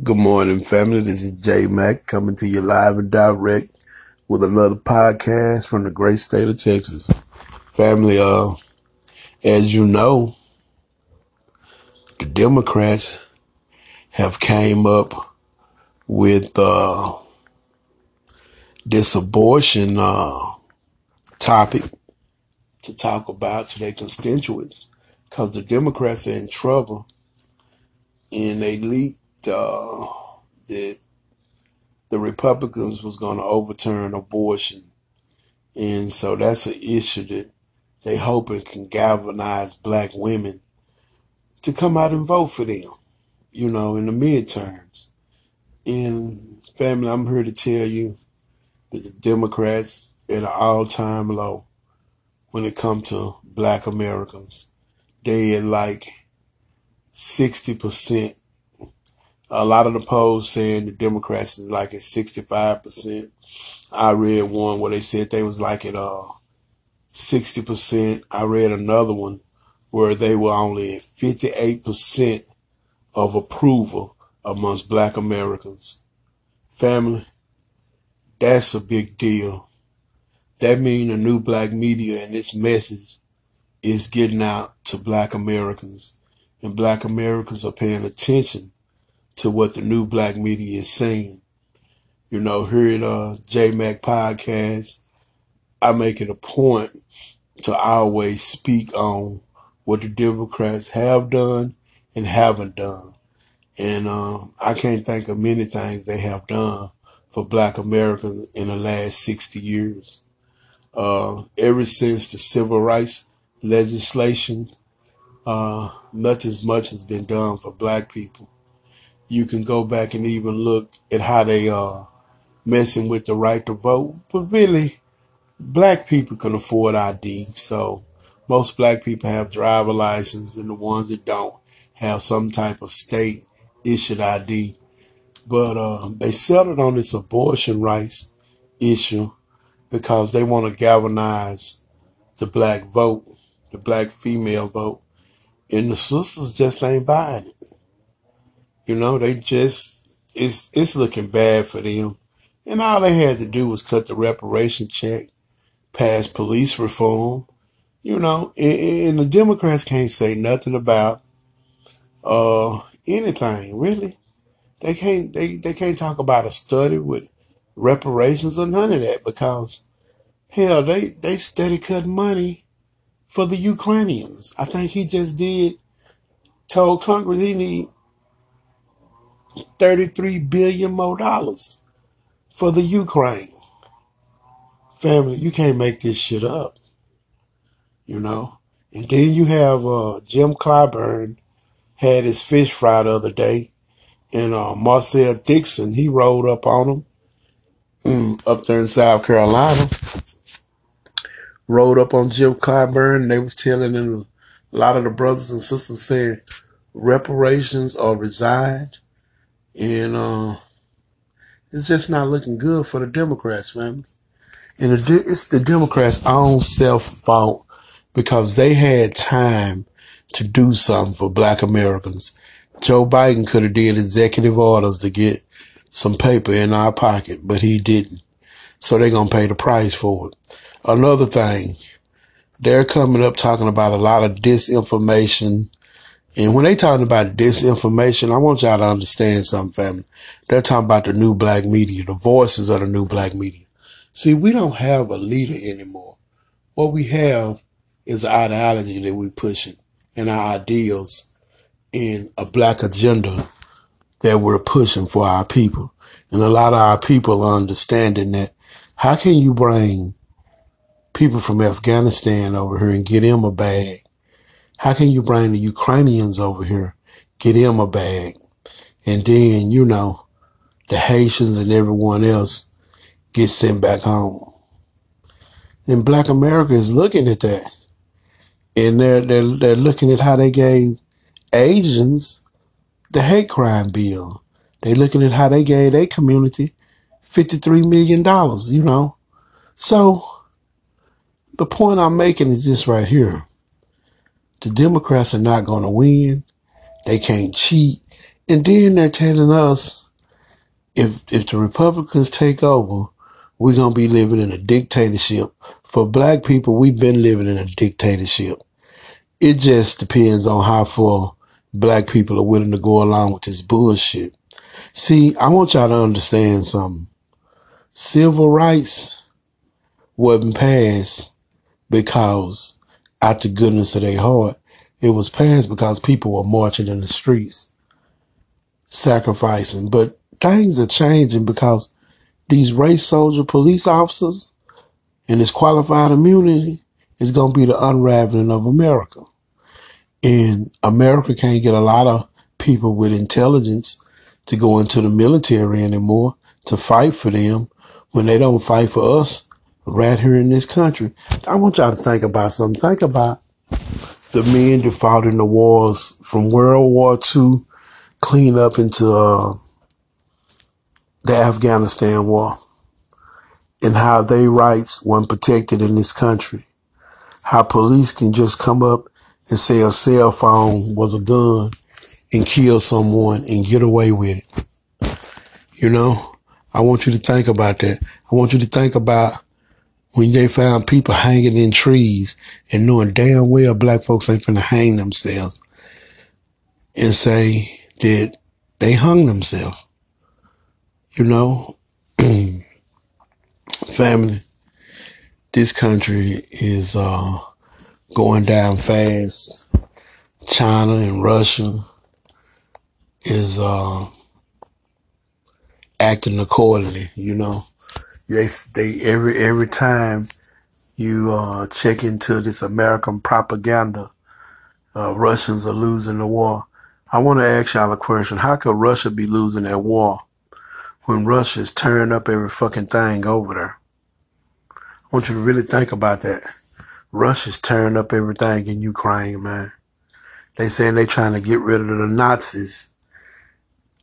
Good morning, family. This is J Mac coming to you live and direct with another podcast from the great state of Texas. Family, uh, as you know, the Democrats have came up with uh, this abortion uh, topic to talk about to their constituents because the Democrats are in trouble and they leaked uh, that the Republicans was going to overturn abortion. And so that's an issue that they hoping can galvanize black women to come out and vote for them, you know, in the midterms. And family, I'm here to tell you that the Democrats at an all time low when it comes to black Americans. They at like 60%. A lot of the polls saying the Democrats is like at 65%. I read one where they said they was like at uh 60%. I read another one where they were only at 58% of approval amongst black Americans. Family, that's a big deal. That means the new black media and its message is getting out to black Americans. And black Americans are paying attention to what the new black media is saying. You know, here at uh, JMac Podcast, I make it a point to always speak on what the Democrats have done and haven't done. And um, I can't think of many things they have done for black Americans in the last 60 years. Uh, ever since the civil rights legislation, uh, not as much has been done for black people. You can go back and even look at how they are uh, messing with the right to vote, but really, black people can afford ID. So most black people have driver license, and the ones that don't have some type of state issued ID. But uh, they settled on this abortion rights issue because they want to galvanize the black vote, the black female vote. And the sisters just ain't buying it. You know, they just it's it's looking bad for them. And all they had to do was cut the reparation check, pass police reform, you know, and, and the Democrats can't say nothing about uh anything, really. They can't they, they can't talk about a study with reparations or none of that because hell they, they steady cut money for the Ukrainians. I think he just did told Congress he need 33 billion more dollars for the Ukraine. Family, you can't make this shit up. You know? And then you have uh, Jim Clyburn had his fish fry the other day. And uh, Marcel Dixon, he rolled up on him mm, up there in South Carolina. Rolled up on Jim Clyburn. And they was telling him a lot of the brothers and sisters saying reparations are resigned. And uh, it's just not looking good for the Democrats, man. And it's the Democrats' own self fault because they had time to do something for black Americans. Joe Biden could have did executive orders to get some paper in our pocket, but he didn't. So they're going to pay the price for it. Another thing, they're coming up talking about a lot of disinformation and when they talking about disinformation, I want y'all to understand something, family. They're talking about the new black media, the voices of the new black media. See, we don't have a leader anymore. What we have is an ideology that we're pushing and our ideals in a black agenda that we're pushing for our people. And a lot of our people are understanding that how can you bring people from Afghanistan over here and get them a bag how can you bring the Ukrainians over here, get them a bag, and then, you know, the Haitians and everyone else get sent back home? And Black America is looking at that. And they're, they're, they're looking at how they gave Asians the hate crime bill. They're looking at how they gave their community $53 million, you know. So the point I'm making is this right here. The Democrats are not going to win. They can't cheat. And then they're telling us if if the Republicans take over, we're gonna be living in a dictatorship. For black people, we've been living in a dictatorship. It just depends on how far black people are willing to go along with this bullshit. See, I want y'all to understand something. Civil rights wasn't passed because out the goodness of their heart. It was passed because people were marching in the streets, sacrificing. But things are changing because these race soldier police officers and this qualified immunity is going to be the unraveling of America. And America can't get a lot of people with intelligence to go into the military anymore to fight for them when they don't fight for us right here in this country. I want y'all to think about something. Think about the men that fought in the wars from World War II clean up into uh, the Afghanistan war and how their rights weren't protected in this country. How police can just come up and say a cell phone was a gun and kill someone and get away with it. You know, I want you to think about that. I want you to think about when they found people hanging in trees and knowing damn well black folks ain't finna hang themselves and say that they hung themselves. You know, family, this country is uh, going down fast. China and Russia is uh, acting accordingly. You know, they they every every time you uh, check into this American propaganda, uh, Russians are losing the war. I want to ask y'all a question: How could Russia be losing that war when Russia is tearing up every fucking thing over there? I want you to really think about that. Russia's tearing up everything in Ukraine, man. They saying they trying to get rid of the Nazis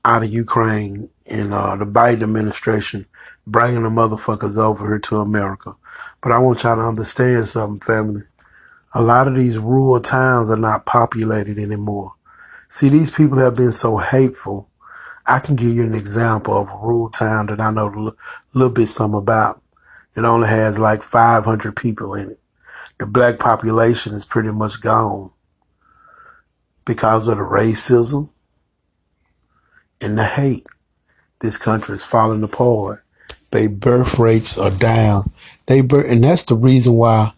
out of Ukraine and uh, the Biden administration bringing the motherfuckers over here to America. But I want y'all to understand something, family. A lot of these rural towns are not populated anymore. See, these people have been so hateful. I can give you an example of a rural town that I know a little bit some about. It only has like 500 people in it. The black population is pretty much gone because of the racism and the hate. This country is falling apart. They birth rates are down. They birth, and that's the reason why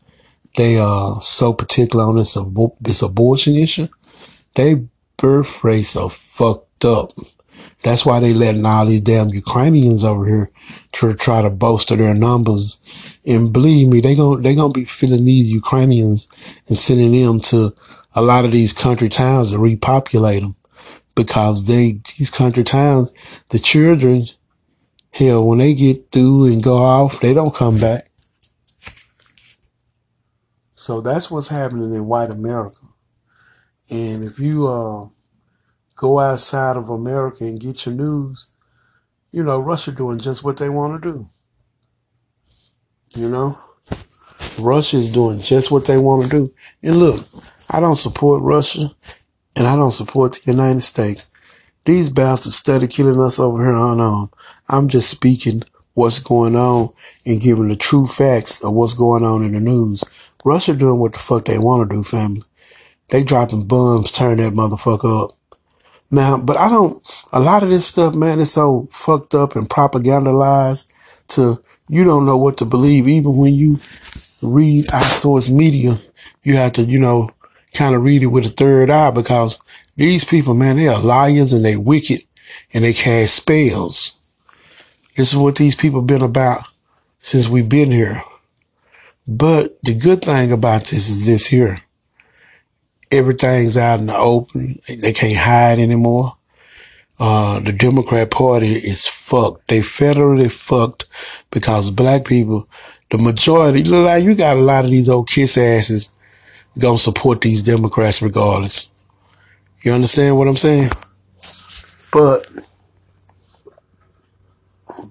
they are so particular on this this abortion issue. They birth rates are fucked up. That's why they letting all these damn Ukrainians over here to try to bolster their numbers. And believe me, they going they gonna be filling these Ukrainians and sending them to a lot of these country towns to repopulate them because they these country towns, the children, hell, when they get through and go off, they don't come back. So that's what's happening in white America. And if you uh go outside of America and get your news, you know, Russia doing just what they want to do. You know, Russia is doing just what they want to do. And look, I don't support Russia and I don't support the United States. These bastards study killing us over here on um, I'm just speaking what's going on and giving the true facts of what's going on in the news. Russia doing what the fuck they want to do, family. They dropping bombs, turn that motherfucker up. Now, but I don't, a lot of this stuff, man, is so fucked up and propagandized to, you don't know what to believe. Even when you read our source media, you have to, you know, kind of read it with a third eye because these people, man, they are liars and they wicked and they cast spells. This is what these people been about since we've been here. But the good thing about this is this here everything's out in the open. They can't hide anymore. Uh, the Democrat Party is fucked. They federally fucked because black people, the majority, like you got a lot of these old kiss asses gonna support these Democrats regardless. You understand what I'm saying? But,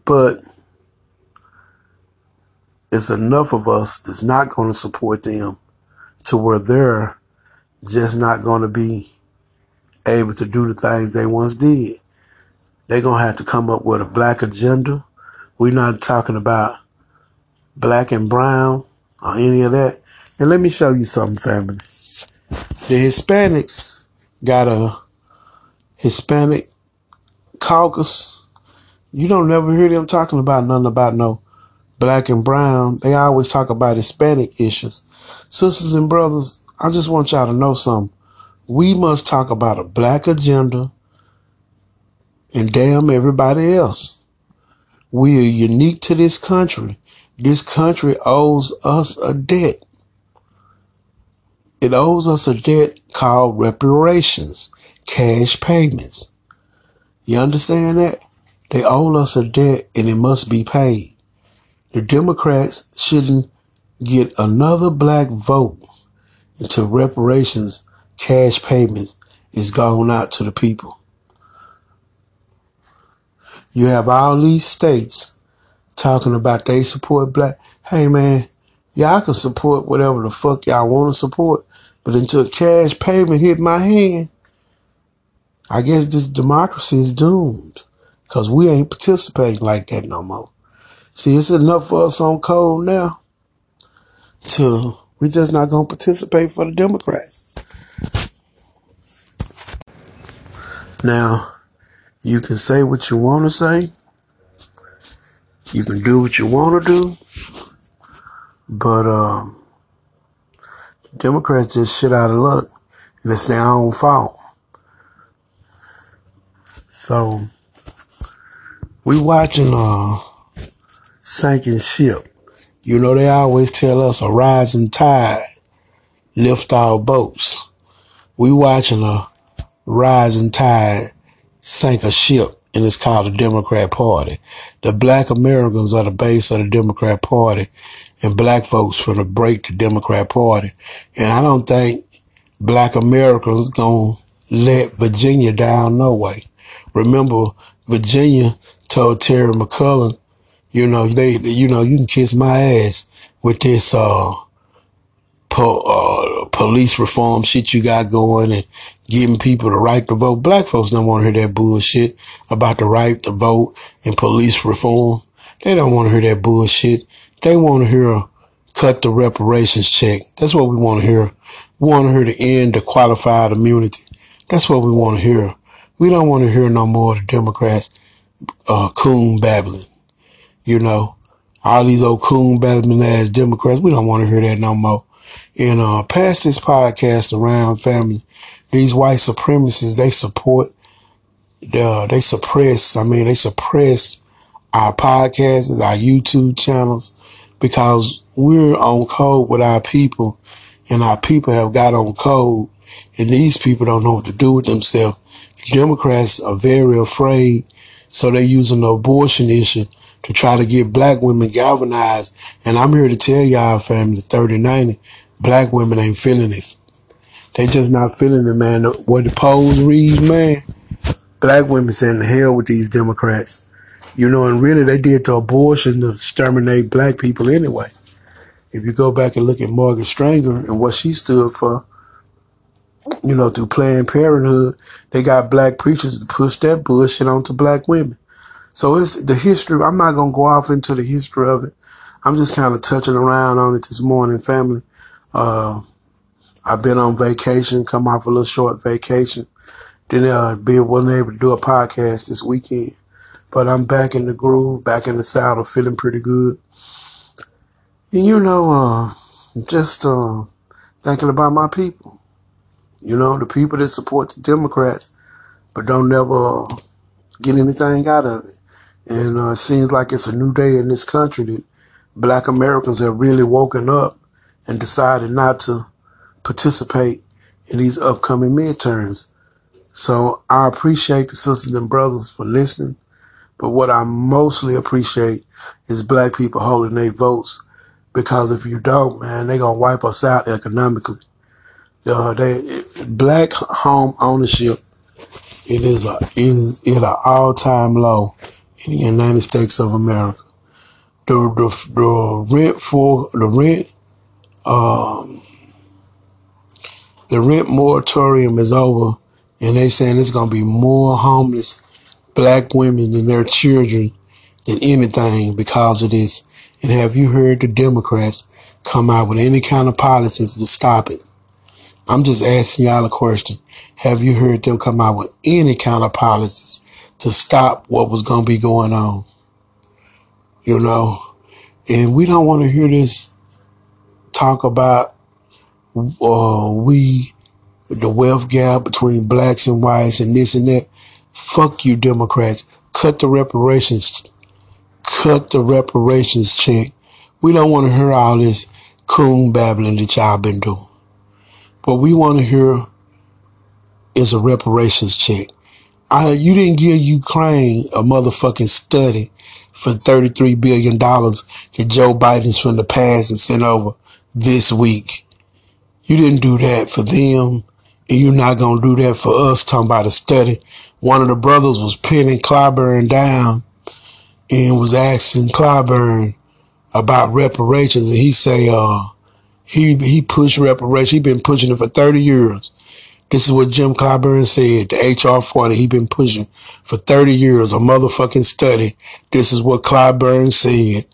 but it's enough of us that's not going to support them to where they're just not going to be able to do the things they once did. They're going to have to come up with a black agenda. We're not talking about black and brown or any of that. And let me show you something, family. The Hispanics got a Hispanic caucus. You don't never hear them talking about nothing about no black and brown. They always talk about Hispanic issues. Sisters and brothers, I just want y'all to know something. We must talk about a black agenda and damn everybody else. We are unique to this country. This country owes us a debt. It owes us a debt called reparations, cash payments. You understand that? They owe us a debt and it must be paid. The Democrats shouldn't get another black vote until reparations, cash payments is gone out to the people. You have all these states talking about they support black. Hey man, y'all can support whatever the fuck y'all want to support, but until cash payment hit my hand, I guess this democracy is doomed because we ain't participating like that no more. See, it's enough for us on code now. To we just not gonna participate for the Democrats. Now, you can say what you want to say. You can do what you want to do. But um, Democrats just shit out of luck, and it's their own fault. So we watching a sinking ship. You know they always tell us a rising tide lift our boats. We watching a rising tide sink a ship, and it's called the Democrat Party. The black Americans are the base of the Democrat Party, and black folks for the break the Democrat Party. And I don't think black Americans gonna let Virginia down no way. Remember, Virginia told Terry McAuliffe, you know, they, you know, you can kiss my ass with this, uh, po- uh, police reform shit you got going and giving people the right to vote. Black folks don't want to hear that bullshit about the right to vote and police reform. They don't want to hear that bullshit. They want to hear cut the reparations check. That's what we want to hear. We want to hear the end the qualified immunity. That's what we want to hear. We don't want to hear no more of the Democrats uh, coon babbling. You know, all these old coon babbling ass Democrats. We don't want to hear that no more. And uh, pass this podcast around, family. These white supremacists, they support, uh, they suppress. I mean, they suppress our podcasts, our YouTube channels, because we're on code with our people, and our people have got on code, and these people don't know what to do with themselves. Democrats are very afraid, so they're using the abortion issue to try to get black women galvanized. And I'm here to tell y'all, family, 3090, black women ain't feeling it. They just not feeling it, man. What the polls read, man, black women saying hell with these Democrats. You know, and really they did the abortion to exterminate black people anyway. If you go back and look at Margaret Sanger and what she stood for, you know, through Planned Parenthood, they got black preachers to push that bullshit onto black women. So it's the history. I'm not going to go off into the history of it. I'm just kind of touching around on it this morning, family. Uh, I've been on vacation, come off a little short vacation. Then uh, be wasn't able to do a podcast this weekend. But I'm back in the groove, back in the saddle, feeling pretty good. And you know, uh, just uh, thinking about my people. You know, the people that support the Democrats, but don't never get anything out of it. And uh, it seems like it's a new day in this country that black Americans have really woken up and decided not to participate in these upcoming midterms. So I appreciate the sisters and brothers for listening. But what I mostly appreciate is black people holding their votes. Because if you don't, man, they're gonna wipe us out economically. Uh, they black home ownership it is a is at an all time low in the United States of America. The the, the rent for the rent um the rent moratorium is over And they saying it's gonna be more homeless black women and their children than anything because of this. And have you heard the Democrats come out with any kind of policies to stop it? I'm just asking y'all a question. Have you heard them come out with any kind of policies to stop what was going to be going on? You know, and we don't want to hear this talk about uh, we, the wealth gap between blacks and whites and this and that. Fuck you, Democrats. Cut the reparations. Cut the reparations check. We don't want to hear all this coon babbling that y'all been doing. But we want to hear is a reparations check. I, you didn't give Ukraine a motherfucking study for $33 billion that Joe Biden's from the past and sent over this week. You didn't do that for them, and you're not going to do that for us, talking about a study. One of the brothers was pinning Clyburn down and was asking Clyburn about reparations, and he say, uh, he he pushed reparations. He been pushing it for 30 years. This is what Jim Clyburn said, the HR 40. He been pushing for 30 years, a motherfucking study. This is what Clyburn said.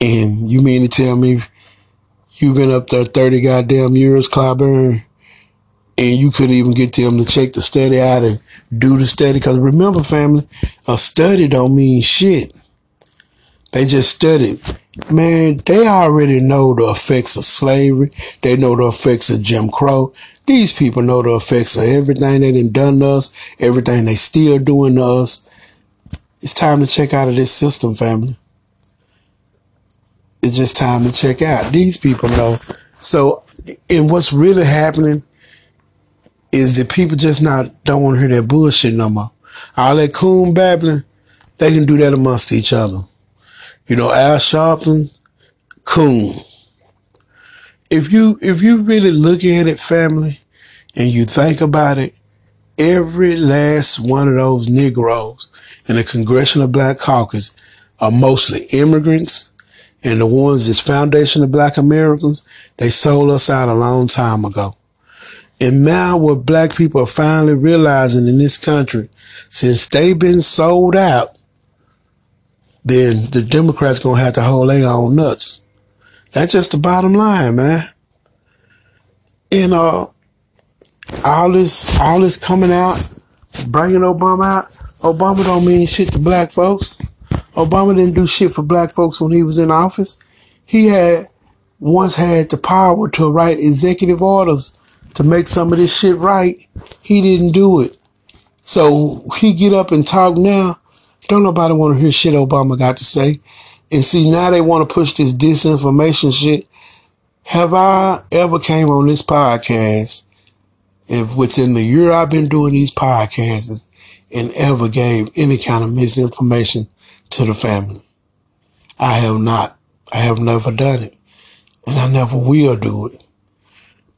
And you mean to tell me you've been up there 30 goddamn years, Clyburn, and you couldn't even get them to check the study out and do the study? Because remember, family, a study don't mean shit. They just studied. Man, they already know the effects of slavery. They know the effects of Jim Crow. These people know the effects of everything they done done to us, everything they still doing to us. It's time to check out of this system, family. It's just time to check out. These people know. So, and what's really happening is that people just not don't want to hear that bullshit no more. All that coon babbling, they can do that amongst each other. You know, Al Sharpton, coon. If you if you really look at it, family, and you think about it, every last one of those Negroes in the Congressional Black Caucus are mostly immigrants, and the ones that's Foundational Black Americans, they sold us out a long time ago. And now what black people are finally realizing in this country, since they've been sold out, then the Democrats gonna have to hold their own nuts. That's just the bottom line, man. And uh, all this, all this coming out, bringing Obama out. Obama don't mean shit to black folks. Obama didn't do shit for black folks when he was in office. He had once had the power to write executive orders to make some of this shit right. He didn't do it. So he get up and talk now don't nobody want to hear shit Obama got to say. And see, now they want to push this disinformation shit. Have I ever came on this podcast if within the year I've been doing these podcasts and ever gave any kind of misinformation to the family? I have not. I have never done it. And I never will do it.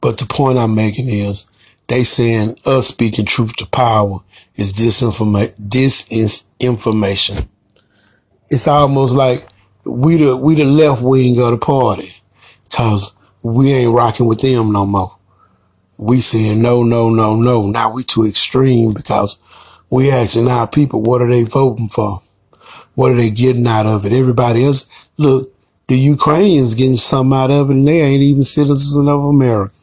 But the point I'm making is they saying us speaking truth to power is disinformation. Disinformation. It's almost like we the we the left wing of the party, cause we ain't rocking with them no more. We saying no, no, no, no. Now we too extreme because we asking our people what are they voting for? What are they getting out of it? Everybody else, look, the Ukrainians getting something out of it, and they ain't even citizens of America.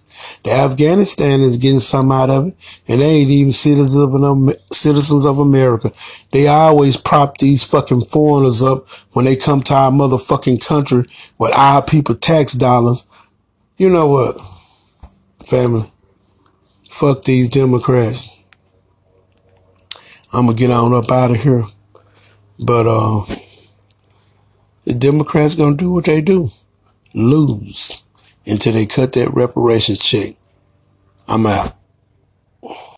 The Afghanistan is getting some out of it, and they ain't even citizens of citizens of America. They always prop these fucking foreigners up when they come to our motherfucking country with our people tax dollars. You know what, family? Fuck these Democrats. I'm gonna get on up out of here, but uh, the Democrats gonna do what they do, lose until they cut that reparations check. I'm out.